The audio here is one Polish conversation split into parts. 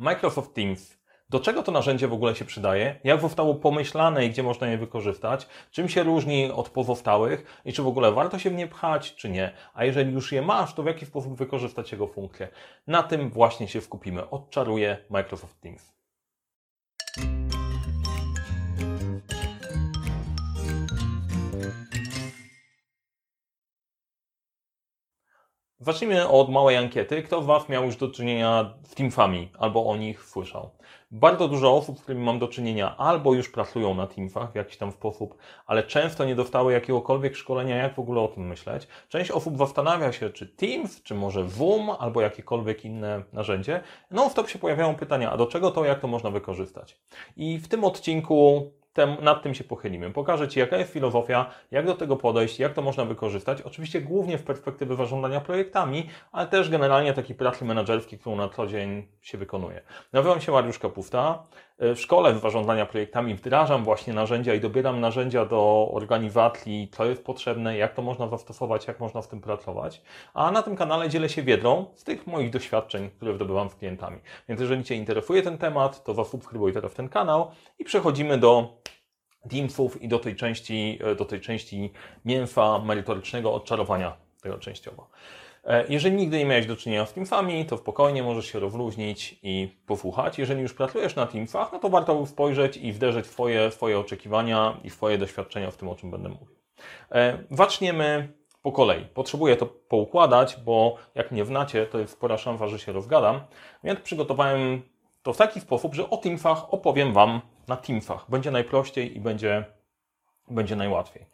Microsoft Teams. Do czego to narzędzie w ogóle się przydaje? Jak zostało pomyślane i gdzie można je wykorzystać? Czym się różni od pozostałych? I czy w ogóle warto się w nie pchać, czy nie? A jeżeli już je masz, to w jaki sposób wykorzystać jego funkcje? Na tym właśnie się skupimy. Odczaruję Microsoft Teams. Zacznijmy od małej ankiety. Kto z Was miał już do czynienia z Teamsami albo o nich słyszał? Bardzo dużo osób, z którymi mam do czynienia, albo już pracują na Teamsach w jakiś tam sposób, ale często nie dostały jakiegokolwiek szkolenia, jak w ogóle o tym myśleć. Część osób zastanawia się, czy Teams, czy może Zoom, albo jakiekolwiek inne narzędzie. No, w top się pojawiają pytania, a do czego to, jak to można wykorzystać? I w tym odcinku tem, nad tym się pochylimy. Pokażę Ci, jaka jest filozofia, jak do tego podejść, jak to można wykorzystać. Oczywiście głównie w perspektywy zarządzania projektami, ale też generalnie takiej pracy menedżerskiej, którą na co dzień się wykonuje. Nazywam się Mariusz Kapusta. W szkole zarządzania projektami wdrażam właśnie narzędzia i dobieram narzędzia do organizacji, co jest potrzebne, jak to można zastosować, jak można w tym pracować. A na tym kanale dzielę się wiedzą z tych moich doświadczeń, które zdobywam z klientami. Więc jeżeli Cię interesuje ten temat, to zasubskrybuj teraz ten kanał i przechodzimy do Teamsów i do tej części, do tej części mięsa merytorycznego odczarowania tego częściowo. E, jeżeli nigdy nie miałeś do czynienia z Teamsami, to spokojnie możesz się rozluźnić i posłuchać. Jeżeli już pracujesz na Teamsach, no to warto spojrzeć i wderzyć w Twoje, Twoje oczekiwania i Twoje doświadczenia w tym, o czym będę mówił. E, zaczniemy po kolei. Potrzebuję to poukładać, bo jak mnie wnacie, to jest spora szansa, że się rozgadam. Więc przygotowałem to w taki sposób, że o Teamsach opowiem Wam na Teamsach. Będzie najprościej i będzie, będzie najłatwiej.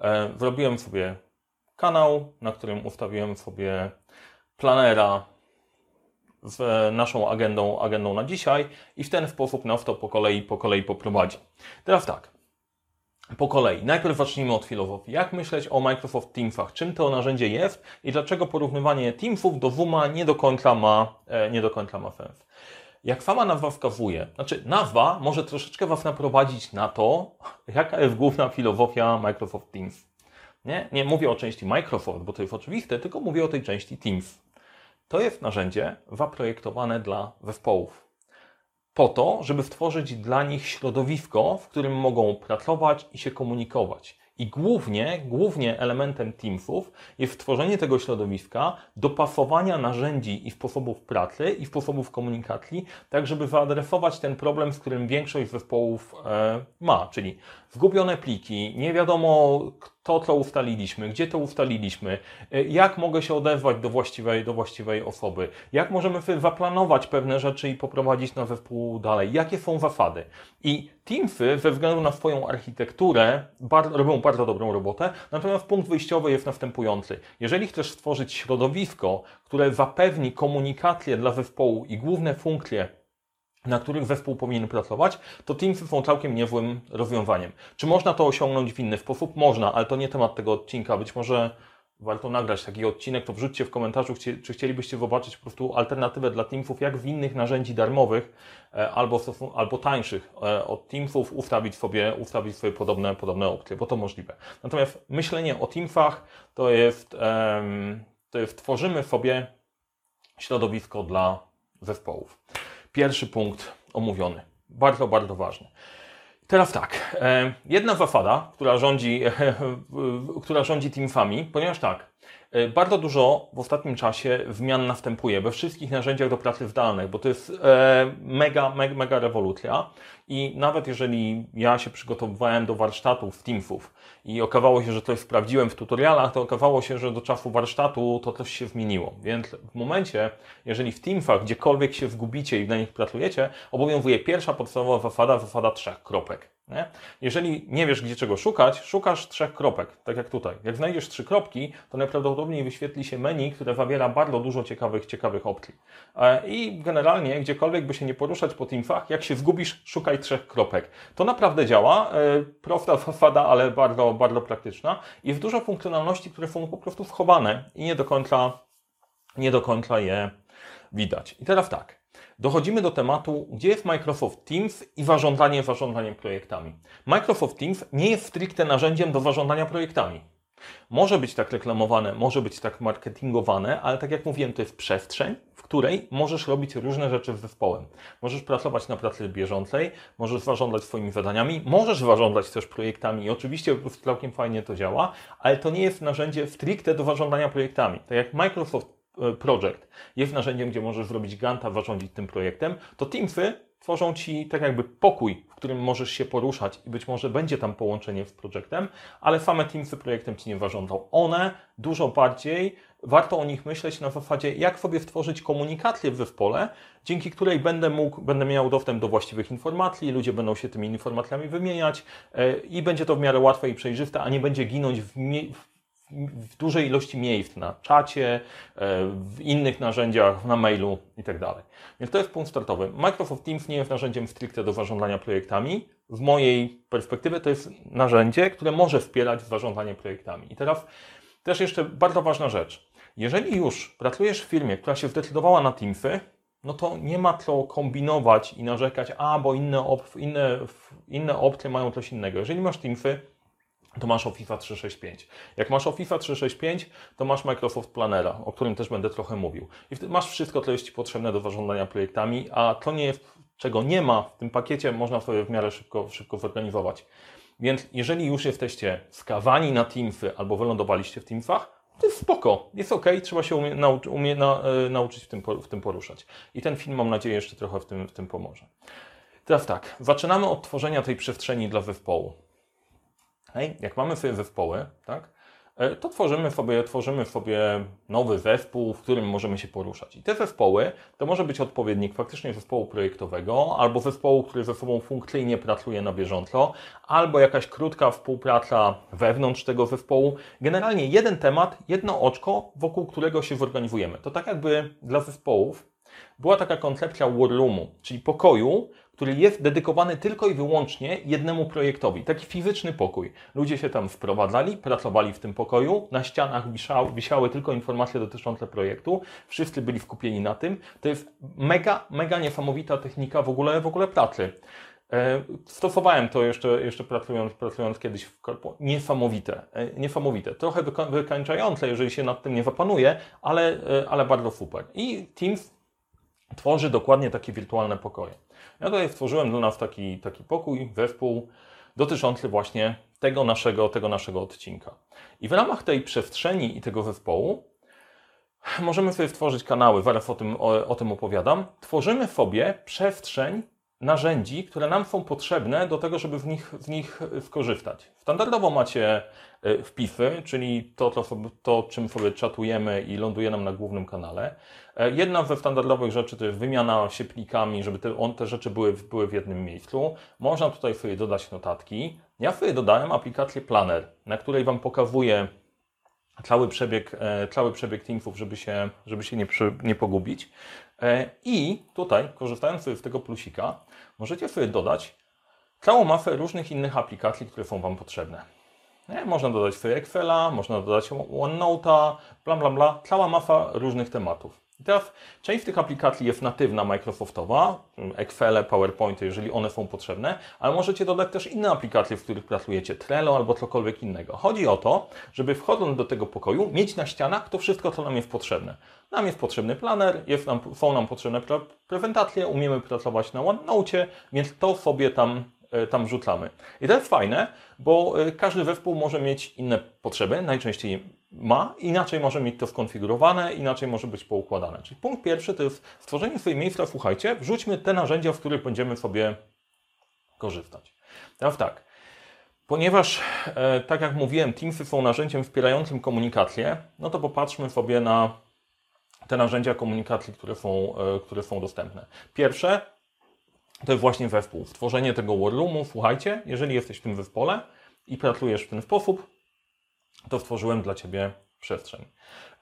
E, zrobiłem sobie kanał, na którym ustawiłem sobie planera z naszą agendą, agendą na dzisiaj i w ten sposób nas to po kolei, po kolei poprowadzi. Teraz tak, po kolei. Najpierw zacznijmy od filozofii. Jak myśleć o Microsoft Teamsach? Czym to narzędzie jest i dlaczego porównywanie Teamsów do Zooma nie do końca ma, e, nie do końca ma sens? Jak sama nazwa wskazuje, znaczy nazwa może troszeczkę Was naprowadzić na to, jaka jest główna filozofia Microsoft Teams. Nie, nie mówię o części Microsoft, bo to jest oczywiste, tylko mówię o tej części Teams. To jest narzędzie zaprojektowane dla zespołów. Po to, żeby stworzyć dla nich środowisko, w którym mogą pracować i się komunikować. I głównie, głównie elementem Teamsów jest stworzenie tego środowiska, dopasowania narzędzi i sposobów pracy i sposobów komunikacji, tak żeby wyadresować ten problem, z którym większość zespołów e, ma, czyli zgubione pliki, nie wiadomo to, co ustaliliśmy, gdzie to ustaliliśmy, e, jak mogę się odezwać do właściwej, do właściwej osoby, jak możemy zaplanować pewne rzeczy i poprowadzić na zespół dalej, jakie są zasady. I Teamsy ze względu na swoją architekturę bar robią bardzo dobrą robotę, natomiast punkt wyjściowy jest następujący. Jeżeli chcesz stworzyć środowisko, które zapewni komunikację dla zespołu i główne funkcje na których zespół powinien pracować, to Teamsy są całkiem niezłym rozwiązaniem. Czy można to osiągnąć w inny sposób? Można, ale to nie temat tego odcinka. Być może warto nagrać taki odcinek, to wrzućcie w komentarzu, czy chcielibyście zobaczyć po prostu alternatywę dla Teamsów, jak w innych narzędzi darmowych e, albo, albo tańszych e, od Teamsów ustawić sobie, ustawić sobie podobne, podobne opcje, bo to możliwe. Natomiast myślenie o Teamsach to jest, to jest tworzymy sobie środowisko dla zespołów. Pierwszy punkt omówiony. Bardzo, bardzo ważny. Teraz tak. E, jedna zasada, która rządzi, która rządzi Teamsami, ponieważ tak, bardzo dużo w ostatnim czasie zmian następuje we wszystkich narzędziach do pracy zdalnej, bo to jest e, mega, mega, mega rewolucja. I nawet jeżeli ja się przygotowywałem do warsztatów Teamsów i okazało się, że to sprawdziłem w tutorialach, to okazało się, że do czasu warsztatu to też się zmieniło. Więc w momencie, jeżeli w Teamsach gdziekolwiek się zgubicie i na nich pracujecie, obowiązuje pierwsza podstawowa zasada, zasada trzech kropek. Nie? Jeżeli nie wiesz, gdzie czego szukać, szukasz trzech kropek, tak jak tutaj. Jak znajdziesz trzy kropki, to najprawdopodobniej wyświetli się menu, które zawiera bardzo dużo ciekawych, ciekawych opcji. E, I generalnie, gdziekolwiek by się nie poruszać po Teamsach, jak się zgubisz, szukaj trzech kropek. To naprawdę działa. E, prosta zasada, ale bardzo, bardzo praktyczna. Jest dużo funkcjonalności, które są po prostu schowane i nie do końca, nie do końca je widać. I teraz tak. Dochodzimy do tematu, gdzie jest Microsoft Teams i zarządzanie zarządzaniem projektami. Microsoft Teams nie jest stricte narzędziem do zarządzania projektami. Może być tak reklamowane, może być tak marketingowane, ale tak jak mówiłem, to jest przestrzeń, w której możesz robić różne rzeczy z zespołem. Możesz pracować na pracy bieżącej, możesz zarządzać swoimi zadaniami, możesz zarządzać też projektami i oczywiście całkiem fajnie to działa, ale to nie jest narzędzie stricte do zarządzania projektami. Tak jak Microsoft e, Project jest narzędziem, gdzie możesz zrobić Ganta, zarządzić tym projektem, to Teamsy tworzą Ci tak jakby pokój, w którym możesz się poruszać i być może będzie tam połączenie z projektem, ale same Teamsy projektem Ci nie zarządzą. One dużo bardziej, warto o nich myśleć na zasadzie, jak sobie stworzyć komunikację w zespole, dzięki której będę mógł, będę miał dostęp do właściwych informacji, ludzie będą się tymi informacjami wymieniać yy, i będzie to w miarę łatwe i przejrzyste, a nie będzie ginąć w, w dużej ilości miejsc na czacie, e, w innych narzędziach, na mailu itd. Tak Więc to jest punkt startowy. Microsoft Teams nie jest narzędziem stricte do zarządzania projektami. W mojej perspektywie to jest narzędzie, które może wspierać zarządzanie projektami. I teraz też jeszcze bardzo ważna rzecz. Jeżeli już pracujesz w firmie, która się zdecydowała na Teamsy, no to nie ma co kombinować i narzekać, a bo inne, op inne, inne opcje mają coś innego. Jeżeli masz Teamsy, to masz Office 365. Jak masz Office 365, to masz Microsoft Plannera, o którym też będę trochę mówił. I masz wszystko, co jest Ci potrzebne do zarządzania projektami, a to nie czego nie ma w tym pakiecie, można sobie w miarę szybko, szybko zorganizować. Więc jeżeli już jesteście skawani na Teamsy albo wylądowaliście w Teamsach, to jest spoko, jest ok, trzeba się umie, nauczy, umie, na, e, nauczyć w tym, w tym poruszać. I ten film, mam nadzieję, jeszcze trochę w tym, w tym pomoże. Teraz tak, zaczynamy od tworzenia tej przestrzeni dla zespołu. Jak mamy sobie zespoły, tak, e, to tworzymy sobie, tworzymy sobie nowy zespół, w którym możemy się poruszać. I te zespoły to może być odpowiednik faktycznie zespołu projektowego, albo zespołu, który ze sobą funkcyjnie pracuje na bieżąco, albo jakaś krótka współpraca wewnątrz tego zespołu. Generalnie jeden temat, jedno oczko, wokół którego się zorganizujemy. To tak jakby dla zespołów była taka koncepcja war roomu, czyli pokoju, który jest dedykowany tylko i wyłącznie jednemu projektowi. Taki fizyczny pokój. Ludzie się tam wprowadzali, pracowali w tym pokoju, na ścianach wisiały, wisiały tylko informacje dotyczące projektu, wszyscy byli skupieni na tym. To jest mega, mega niesamowita technika w ogóle, w ogóle pracy. E, stosowałem to jeszcze, jeszcze pracując, pracując kiedyś w korpo. Niesamowite, e, niesamowite. Trochę wykańczające, jeżeli się nad tym nie zapanuje, ale, e, ale bardzo super. I Teams tworzy dokładnie takie wirtualne pokoje. Ja tutaj stworzyłem dla nas taki, taki pokój, zespół dotyczący właśnie tego naszego, tego naszego odcinka. I w ramach tej przestrzeni i tego zespołu możemy sobie stworzyć kanały, zaraz o tym, o, o tym opowiadam. Tworzymy sobie przestrzeń narzędzi, które nam są potrzebne do tego, żeby w nich, w nich skorzystać. Standardowo macie e, wpisy, czyli to, to, to, czym sobie czatujemy i ląduje nam na głównym kanale. E, jedna ze standardowych rzeczy to jest wymiana się plikami, żeby te, on, te rzeczy były, były w jednym miejscu. Można tutaj sobie dodać notatki. Ja sobie dodałem aplikację Planner, na której Wam pokazuję cały przebieg, e, cały przebieg Teamsów, żeby się, żeby się nie, nie pogubić. I tutaj, korzystając z tego plusika, możecie sobie dodać całą masę różnych innych aplikacji, które są Wam potrzebne. Nie? Można dodać sobie Excela, można dodać OneNote'a, bla bla bla, cała masa różnych tematów. I teraz część z tych aplikacji jest natywna Microsoftowa, Excel, PowerPointy, jeżeli one są potrzebne, ale możecie dodać też inne aplikacje, w których pracujecie, Trello albo cokolwiek innego. Chodzi o to, żeby wchodząc do tego pokoju, mieć na ścianach to wszystko, co nam jest potrzebne. Nam jest potrzebny planer, jest nam, są nam potrzebne pre prezentacje, umiemy pracować na OneNote, więc to sobie tam e, tam rzucamy. I to jest fajne, bo e, każdy zespół może mieć inne potrzeby, najczęściej ma, inaczej może mieć to skonfigurowane, inaczej może być poukładane. Czyli punkt pierwszy to jest stworzenie swojej miejsca, słuchajcie, wrzućmy te narzędzia, w których będziemy sobie korzystać. Teraz tak, ponieważ, e, tak jak mówiłem, Teamsy są narzędziem wspierającym komunikację, no to popatrzmy sobie na te narzędzia komunikacji, które są, e, które są dostępne. Pierwsze to jest właśnie zespół. Stworzenie tego war roomu, słuchajcie, jeżeli jesteś w tym zespole i pracujesz w ten sposób, to stworzyłem dla Ciebie przestrzeń.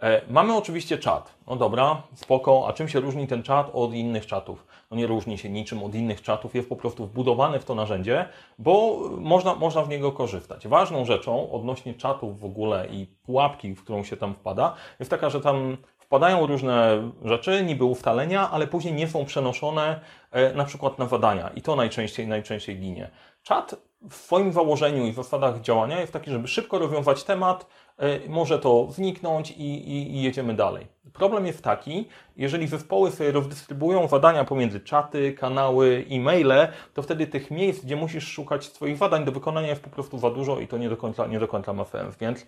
E, mamy oczywiście czat. No dobra, spoko, a czym się różni ten czat od innych czatów? No nie różni się niczym od innych czatów, jest po prostu wbudowany w to narzędzie, bo można, można w niego korzystać. Ważną rzeczą odnośnie czatów w ogóle i pułapki, w którą się tam wpada, jest taka, że tam wpadają różne rzeczy, niby ustalenia, ale później nie są przenoszone e, na przykład na zadania i to najczęściej, najczęściej ginie. Czat w swoim założeniu i w zasadach działania jest taki, żeby szybko rozwiązać temat, e, może to wniknąć i, i, i jedziemy dalej. Problem jest taki, jeżeli zespoły sobie rozdystrybują zadania pomiędzy czaty, kanały, e-maile, to wtedy tych miejsc, gdzie musisz szukać swoich zadań do wykonania jest po prostu za dużo i to nie do końca, nie do końca ma sens. Więc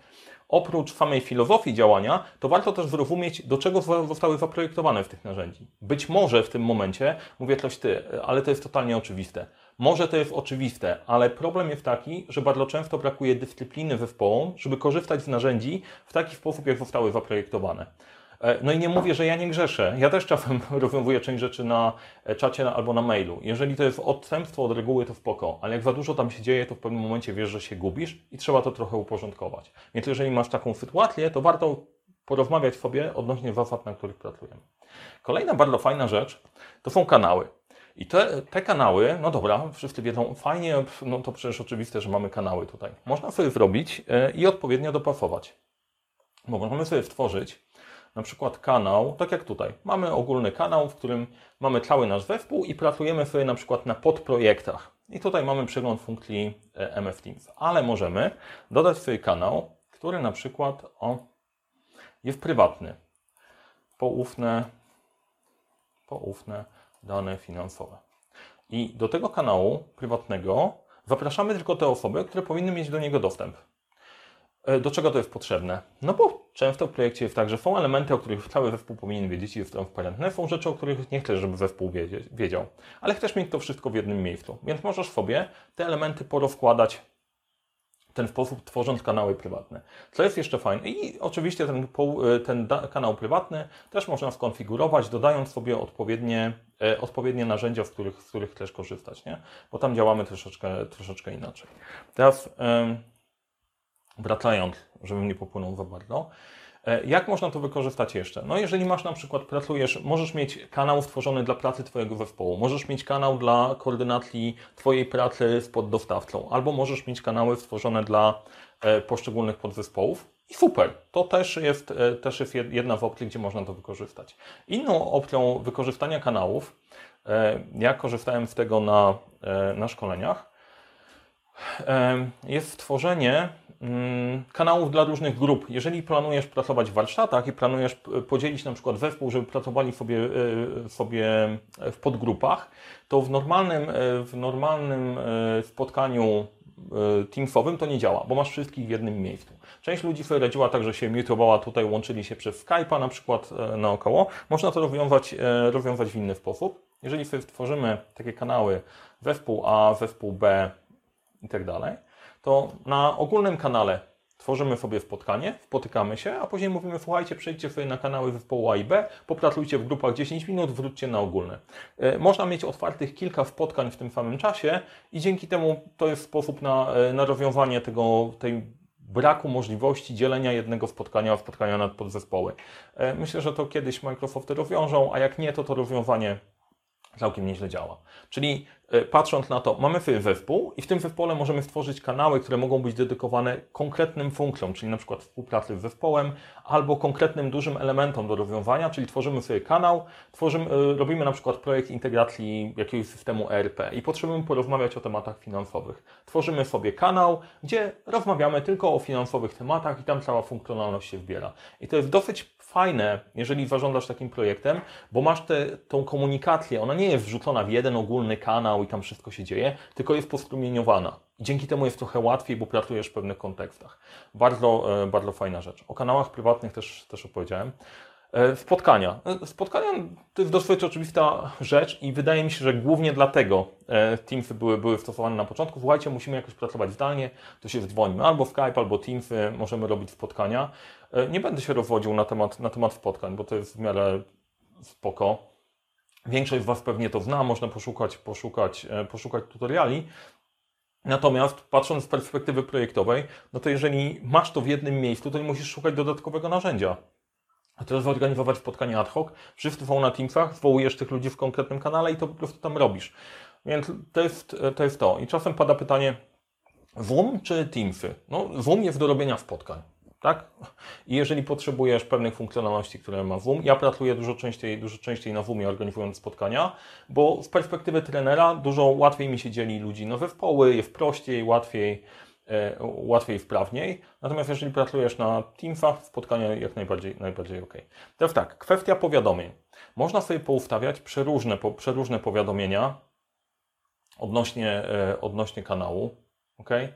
oprócz samej filozofii działania, to warto też zrozumieć, do czego zostały zaprojektowane w tych narzędzi. Być może w tym momencie mówię coś ty, ale to jest totalnie oczywiste. Może to jest oczywiste, ale problem jest taki, że bardzo często brakuje dyscypliny zespołom, żeby korzystać z narzędzi w taki sposób, jak zostały zaprojektowane. E, no i nie mówię, że ja nie grzeszę. Ja też czasem rozwiązuję część rzeczy na e, czacie albo na mailu. Jeżeli to jest odstępstwo od reguły, to spoko, ale jak za dużo tam się dzieje, to w pewnym momencie wiesz, że się gubisz i trzeba to trochę uporządkować. Więc jeżeli masz taką sytuację, to warto porozmawiać sobie odnośnie zasad, na których pracujemy. Kolejna bardzo fajna rzecz to są kanały. I te, te kanały, no dobra, wszyscy wiedzą, fajnie, no to przecież oczywiste, że mamy kanały tutaj. Można sobie zrobić e, i odpowiednio dopasować. Bo możemy sobie stworzyć na przykład kanał, tak jak tutaj. Mamy ogólny kanał, w którym mamy cały nasz zespół i pracujemy sobie na przykład na podprojektach. I tutaj mamy przegląd funkcji e, MF Teams. Ale możemy dodać sobie kanał, który na przykład o, jest prywatny. Poufne, poufne dane finansowe. I do tego kanału prywatnego zapraszamy tylko te osoby, które powinny mieć do niego dostęp. E, do czego to jest potrzebne? No bo często w projekcie jest tak, że są elementy, o których cały zespół powinien wiedzieć i jest transparentne, są rzeczy, o których nie chcesz, żeby zespół wiedział, ale chcesz mieć to wszystko w jednym miejscu, więc możesz sobie te elementy porozkładać w ten sposób, tworząc kanały prywatne. Co jest jeszcze fajne i oczywiście ten, e, ten kanał prywatny też można skonfigurować, dodając sobie odpowiednie, e, odpowiednie narzędzia, z których, z których chcesz korzystać, nie? bo tam działamy troszeczkę, troszeczkę inaczej. Teraz... Wracając, żebym nie popłynął za bardzo. E, jak można to wykorzystać jeszcze? No jeżeli masz na przykład, pracujesz, możesz mieć kanał stworzony dla pracy Twojego zespołu, możesz mieć kanał dla koordynacji Twojej pracy z poddostawcą, albo możesz mieć kanały stworzone dla e, poszczególnych podzespołów. I super, to też jest, e, też jest jedna z opcji, gdzie można to wykorzystać. Inną opcją wykorzystania kanałów, ja korzystałem z tego na, na szkoleniach, jest stworzenie Mm, kanałów dla różnych grup. Jeżeli planujesz pracować w warsztatach i planujesz podzielić na przykład zespół, żeby pracowali sobie, e, sobie w podgrupach, to w normalnym, e, w normalnym e, spotkaniu teamsowym to nie działa, bo masz wszystkich w jednym miejscu. Część ludzi sobie radziła tak, że się mutowała tutaj, łączyli się przez Skype'a na przykład naokoło. Można to rozwiązać, rozwiązać w inny sposób. Jeżeli sobie stworzymy takie kanały zespół A, zespół B i tak dalej, to na ogólnym kanale tworzymy sobie spotkanie, spotykamy się, a później mówimy, słuchajcie, przejdźcie sobie na kanały zespołu A i B, popracujcie w grupach 10 minut, wróćcie na ogólne. Można mieć otwartych kilka spotkań w tym samym czasie i dzięki temu to jest sposób na, e, na rozwiązanie tego, tej braku możliwości dzielenia jednego spotkania, spotkania na podzespoły. E, myślę, że to kiedyś Microsofty rozwiążą, a jak nie, to to rozwiązanie całkiem nieźle działa. Czyli E, patrząc na to, mamy zespół i w tym zespole możemy stworzyć kanały, które mogą być dedykowane konkretnym funkcjom, czyli na przykład współpracy z zespołem albo konkretnym dużym elementom do rozwiązania, czyli tworzymy sobie kanał, tworzymy, e, robimy na przykład projekt integracji jakiegoś systemu ERP i potrzebujemy porozmawiać o tematach finansowych. Tworzymy sobie kanał, gdzie rozmawiamy tylko o finansowych tematach i tam cała funkcjonalność się wbiera. I to jest dosyć fajne, jeżeli zarządzasz takim projektem, bo masz tę tą komunikację, ona nie jest wrzucona w jeden ogólny kanał i tam wszystko się dzieje, tylko jest postrumieniowana. I dzięki temu jest trochę łatwiej, bo pracujesz w pewnych kontekstach. Bardzo, e, bardzo fajna rzecz. O kanałach prywatnych też, też opowiedziałem. E, spotkania. E, spotkania to jest dosyć oczywista rzecz i wydaje mi się, że głównie dlatego Teamsy były, były stosowane na początku. Słuchajcie, musimy jakoś pracować zdalnie, to się dzwonimy albo Skype, albo Teamsy, możemy robić spotkania. Nie będę się rozwodził na temat, na temat spotkań, bo to jest w miarę spoko. Większość z Was pewnie to zna, można poszukać, poszukać, e, poszukać tutoriali. Natomiast patrząc z perspektywy projektowej, no to jeżeli masz to w jednym miejscu, to nie musisz szukać dodatkowego narzędzia. A teraz zorganizować spotkanie ad hoc, wszyscy są na Teamsach, zwołujesz tych ludzi w konkretnym kanale i to po prostu tam robisz. Więc to jest to. Jest to. I czasem pada pytanie, Zoom czy Teamsy? No, Zoom jest do robienia spotkań tak? I jeżeli potrzebujesz pewnych funkcjonalności, które ma Zoom, ja pracuję dużo częściej, dużo częściej na Zoomie organizując spotkania, bo z perspektywy trenera dużo łatwiej mi się dzieli ludzi na zespoły, jest prościej, łatwiej łatwiej, wprawniej. Natomiast jeżeli pracujesz na Teamsach, spotkania jak najbardziej, najbardziej ok. Teraz tak, kwestia powiadomień. Można sobie poustawiać przeróżne, przeróżne powiadomienia odnośnie, odnośnie kanału. Okay?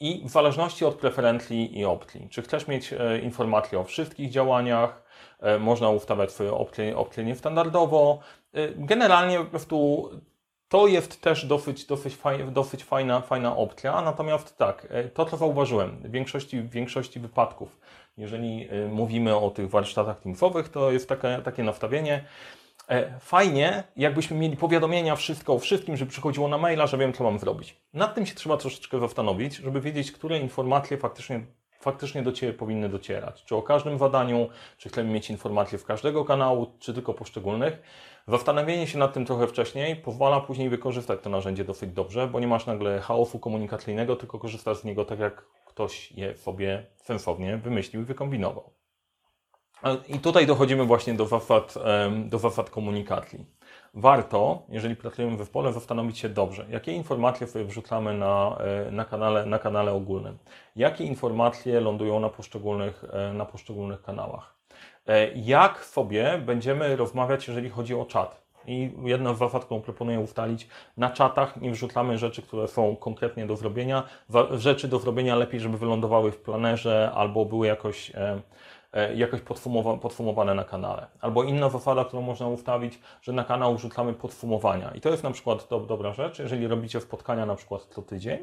I w zależności od preferencji i opcji, czy chcesz mieć informacje o wszystkich działaniach, można ustawiać swoje opcje, opcje niestandardowo. Generalnie po prostu to jest też dosyć, dosyć, dosyć fajna, fajna opcja, natomiast tak, e, to co zauważyłem, w większości, w większości wypadków, jeżeli e, mówimy o tych warsztatach teamsowych, to jest takie, takie nastawienie, e, Fajnie, jakbyśmy mieli powiadomienia, wszystko o wszystkim, żeby przychodziło na maila, że wiem, co mam zrobić. Nad tym się trzeba troszeczkę zastanowić, żeby wiedzieć, które informacje faktycznie, faktycznie do Ciebie powinny docierać. Czy o każdym zadaniu, czy chcemy mieć informacje w każdego kanału, czy tylko poszczególnych. Zastanowienie się nad tym trochę wcześniej pozwala później wykorzystać to narzędzie dosyć dobrze, bo nie masz nagle chaosu komunikacyjnego, tylko korzystasz z niego tak, jak ktoś je sobie sensownie wymyślił i wykombinował. I tutaj dochodzimy właśnie do zasad, do zasad komunikacji. Warto, jeżeli pracujemy we pole, zastanowić się dobrze, jakie informacje sobie wrzucamy na, e, na, kanale, na kanale ogólnym, jakie informacje lądują na poszczególnych, e, na poszczególnych kanałach. E, jak sobie będziemy rozmawiać, jeżeli chodzi o czat. I jedna z zasad, którą proponuję ustalić, na czatach nie wrzucamy rzeczy, które są konkretnie do zrobienia. Rzeczy do zrobienia lepiej, żeby wylądowały w planerze albo były jakoś, jakoś podsumowane na kanale. Albo inna zasada, którą można ustawić, że na kanał wrzucamy podsumowania. I to jest na przykład do, dobra rzecz, jeżeli robicie spotkania na przykład co tydzień,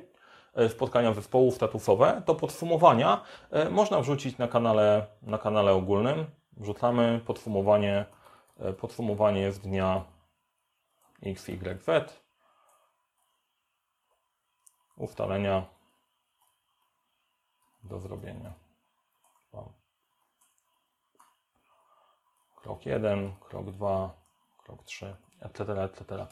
spotkania zespołów statusowe, to podsumowania można wrzucić na kanale, na kanale ogólnym wrzucamy podsumowanie, e, podsumowanie z dnia x, y, z. Ustalenia do zrobienia. Krok 1, krok 2, krok 3, etc., etc.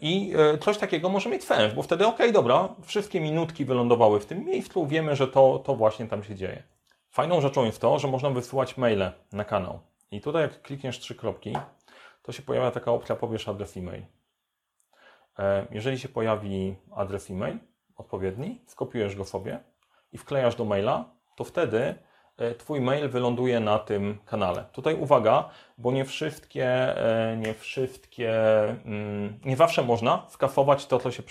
I e, coś takiego może mieć sens, bo wtedy, ok, dobra, wszystkie minutki wylądowały w tym miejscu, wiemy, że to, to właśnie tam się dzieje. Fajną rzeczą jest to, że można wysyłać maile na kanał. I tutaj jak klikniesz trzy kropki, to się pojawia taka opcja pobierz adres e-mail. E, jeżeli się pojawi adres e-mail odpowiedni, skopiujesz go sobie i wklejasz do maila, to wtedy e, Twój mail wyląduje na tym kanale. Tutaj uwaga, bo nie wszystkie, e, nie wszystkie, mm, nie zawsze można skafować to, co się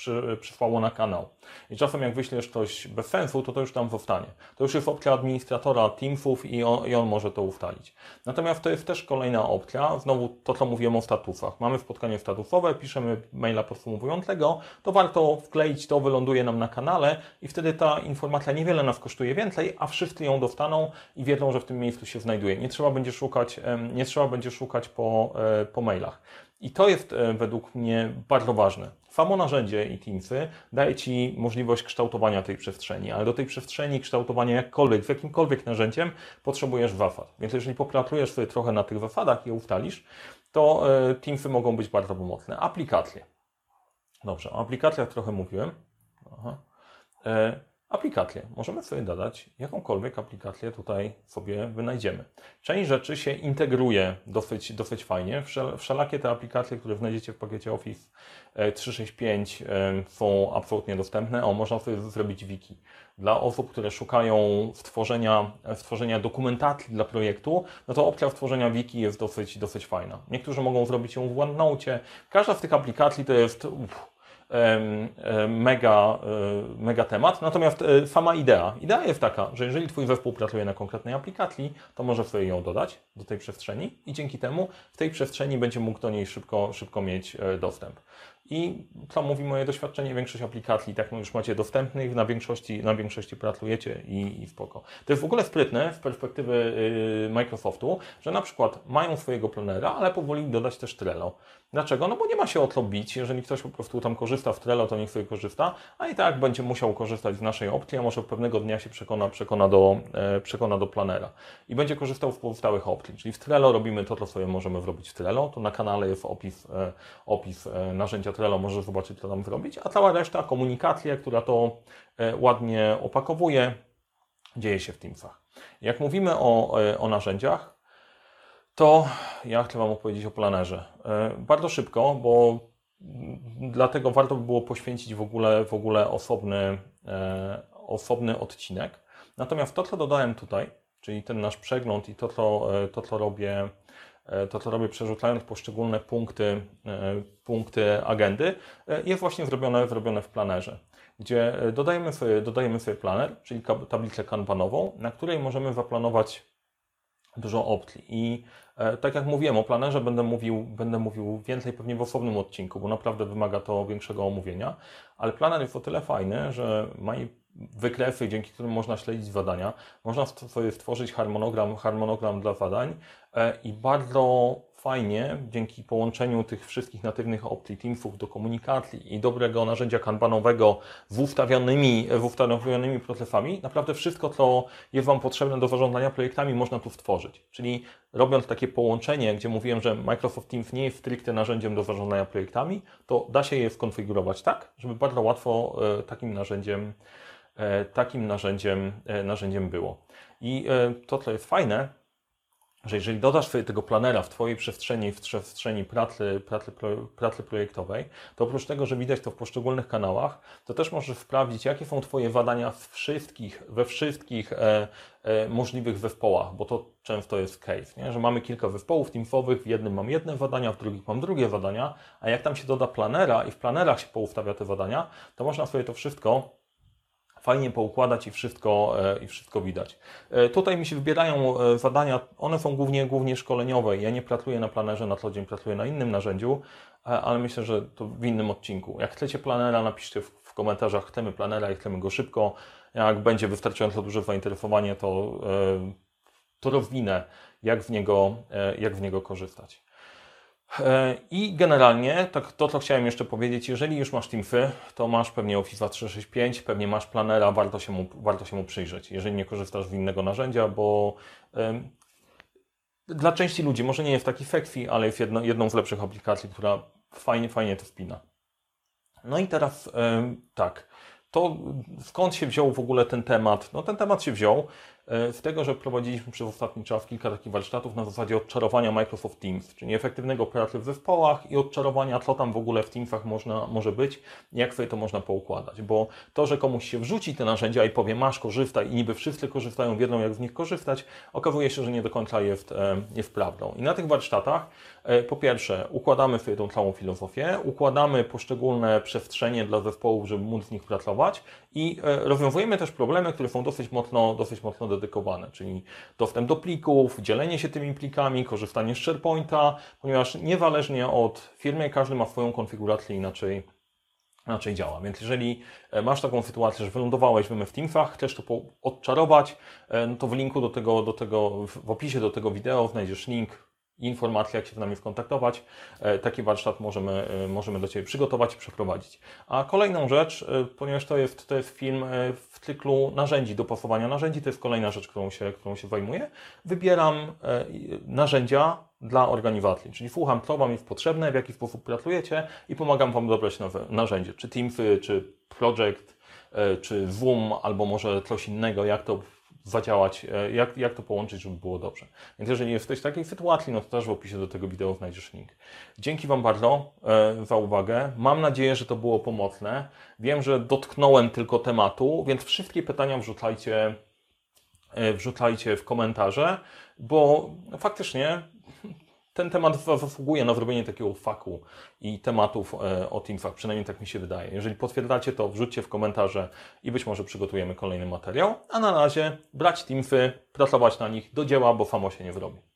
przy, przysłało na kanał. I czasem jak wyślesz coś bez sensu, to to już tam zostanie. To już jest opcja administratora Teamsów i on, i on może to ustalić. Natomiast to jest też kolejna opcja, znowu to, co mówiłem o statusach. Mamy spotkanie statusowe, piszemy maila podsumowującego, to warto wkleić to, wyląduje nam na kanale i wtedy ta informacja niewiele nas kosztuje więcej, a wszyscy ją dostaną i wiedzą, że w tym miejscu się znajduje. Nie trzeba będzie szukać, nie trzeba będzie szukać po, e, po mailach. I to jest e, według mnie bardzo ważne. Samo narzędzie i Teamsy daje Ci możliwość kształtowania tej przestrzeni, ale do tej przestrzeni kształtowania jakkolwiek, z jakimkolwiek narzędziem potrzebujesz zasad. Więc jeżeli popracujesz sobie trochę na tych zasadach i je ustalisz, to e, Teamsy mogą być bardzo pomocne. Aplikacje. Dobrze, o aplikacjach trochę mówiłem. Aha. Aplikacje. Możemy sobie dodać jakąkolwiek aplikację tutaj sobie wynajdziemy. Część rzeczy się integruje dosyć, dosyć fajnie. Wszelakie te aplikacje, które znajdziecie w pakiecie Office 365 e, e, są absolutnie dostępne. O, można sobie zrobić wiki. Dla osób, które szukają stworzenia, stworzenia dokumentacji dla projektu, no to opcja stworzenia wiki jest dosyć, dosyć fajna. Niektórzy mogą zrobić ją w OneNote. Każda z tych aplikacji to jest... Uff, mega, e, mega temat. Natomiast e, sama idea. Idea jest taka, że jeżeli Twój zespół pracuje na konkretnej aplikacji, to może sobie ją dodać do tej przestrzeni i dzięki temu w tej przestrzeni będzie mógł do niej szybko, szybko mieć e, dostęp. I co mówi moje doświadczenie, większość aplikacji tak już macie dostępnych, na większości, na większości pracujecie i, i spoko. To jest w ogóle sprytne z perspektywy yy, Microsoftu, że na przykład mają swojego planera, ale powoli dodać też Trello. Dlaczego? No bo nie ma się o co bić. Jeżeli ktoś po prostu tam korzysta w Trello, to niech sobie korzysta, a i tak będzie musiał korzystać z naszej opcji, a może pewnego dnia się przekona, przekona, do, e, przekona do planera i będzie korzystał z pozostałych opcji. Czyli w Trello robimy to, co sobie możemy zrobić w Trello, to na kanale jest opis, e, opis e, narzędzia Trello, możesz zobaczyć, co tam zrobić, a cała reszta, komunikacja, która to e, ładnie opakowuje, dzieje się w Teamsach. Jak mówimy o, e, o narzędziach, to ja chcę Wam opowiedzieć o planerze. E, bardzo szybko, bo dlatego warto by było poświęcić w ogóle, w ogóle osobny, e, osobny odcinek. Natomiast to, co dodałem tutaj, czyli ten nasz przegląd i to, co, e, to, co robię, to, co robię przerzucając poszczególne punkty, punkty agendy, jest właśnie zrobione, zrobione w planerze, gdzie dodajemy sobie, dodajemy sobie planer, czyli tablicę kanbanową, na której możemy zaplanować dużo opcji. I e, tak jak mówiłem o planerze, będę mówił, będę mówił więcej pewnie w osobnym odcinku, bo naprawdę wymaga to większego omówienia. Ale planer jest o tyle fajny, że ma wykresy, dzięki którym można śledzić zadania. Można sobie stworzyć harmonogram, harmonogram dla zadań e, i bardzo fajnie dzięki połączeniu tych wszystkich natywnych opcji Teamsów do komunikacji i dobrego narzędzia kanbanowego z ustawionymi, z ustawionymi procesami, naprawdę wszystko, co jest Wam potrzebne do zarządzania projektami, można tu stworzyć. Czyli robiąc takie połączenie, gdzie mówiłem, że Microsoft Teams nie jest stricte narzędziem do zarządzania projektami, to da się je skonfigurować tak, żeby bardzo łatwo e, takim narzędziem, e, takim narzędziem, e, narzędziem było. I to, co jest fajne, że jeżeli dodasz tego planera w Twojej przestrzeni, w przestrzeni pracy, pracy, pracy projektowej, to oprócz tego, że widać to w poszczególnych kanałach, to też możesz sprawdzić, jakie są Twoje zadania w wszystkich, we wszystkich e, e, możliwych zespołach, bo to często jest case, nie? że mamy kilka zespołów teamsowych, w jednym mam jedne zadania, w drugim mam drugie zadania, a jak tam się doda planera i w planerach się poustawia te zadania, to można sobie to wszystko fajnie poukładać i wszystko, e, i wszystko widać. E, tutaj mi się wybierają e, zadania, one są głównie, głównie szkoleniowe. Ja nie pracuję na planerze na co dzień, pracuję na innym narzędziu, ale myślę, że to w innym odcinku. Jak chcecie planera, napiszcie w komentarzach, chcemy planera i chcemy go szybko. Jak będzie wystarczająco duże zainteresowanie, to, to rozwinę, jak w niego, jak w niego korzystać. E, I generalnie, tak, to co chciałem jeszcze powiedzieć, jeżeli już masz Teamsy, to masz pewnie Office 365, pewnie masz planera, warto się mu, warto się mu przyjrzeć, jeżeli nie korzystasz z innego narzędzia, bo dla części ludzi może nie jest taki sexy, ale jest jedno, jedną z lepszych aplikacji, która fajnie, fajnie to wpina. No i teraz tak, to skąd się wziął w ogóle ten temat? No ten temat się wziął z e, tego, że prowadziliśmy przez ostatni czas kilka takich warsztatów na zasadzie odczarowania Microsoft Teams, czyli efektywnego pracy w zespołach i odczarowania, co tam w ogóle w Teamsach można, może być, jak sobie to można poukładać. Bo to, że komuś się wrzuci te narzędzia i powie masz, korzystaj i niby wszyscy korzystają, wiedzą jak z nich korzystać, okazuje się, że nie do końca jest, e, jest prawdą. I na tych warsztatach e, po pierwsze układamy sobie tą całą filozofię, układamy poszczególne przestrzenie dla zespołów, żeby móc w nich pracować i rozwiązujemy też problemy, które są dosyć mocno, dosyć mocno dedykowane, czyli dostęp do plików, dzielenie się tymi plikami, korzystanie z SharePointa, ponieważ niezależnie od firmy każdy ma swoją konfigurację inaczej inaczej działa. Więc jeżeli e, masz taką sytuację, że wylądowałeś w MF Teamsach, chcesz to odczarować, e, no to w linku do tego, do tego, w opisie do tego wideo znajdziesz link informacje, jak się z nami skontaktować. E, taki warsztat możemy, e, możemy do Ciebie przygotować i przeprowadzić. A kolejną rzecz, e, ponieważ to jest, to jest film w cyklu narzędzi, dopasowania narzędzi, to jest kolejna rzecz, którą się, którą się zajmuję. Wybieram narzędzia dla organizacji, czyli słucham, co Wam jest potrzebne, w jaki sposób pracujecie i pomagam Wam dobrać nowe narzędzie, czy Teamsy, czy Project, czy Zoom, albo może coś innego, jak to zadziałać, e, jak, jak to połączyć, żeby było dobrze. Więc jeżeli jesteś w takiej sytuacji, no to też w opisie do tego wideo znajdziesz link. Dzięki Wam bardzo e, za uwagę. Mam nadzieję, że to było pomocne. Wiem, że dotknąłem tylko tematu, więc wszystkie pytania wrzucajcie, e, wrzucajcie w komentarze, bo faktycznie ten temat zasługuje na zrobienie takiego faku i tematów e, o Teamsach, przynajmniej tak mi się wydaje. Jeżeli potwierdzacie to, wrzućcie w komentarze i być może przygotujemy kolejny materiał. A na razie brać Teamsy, pracować na nich do dzieła, bo samo się nie wyrobi.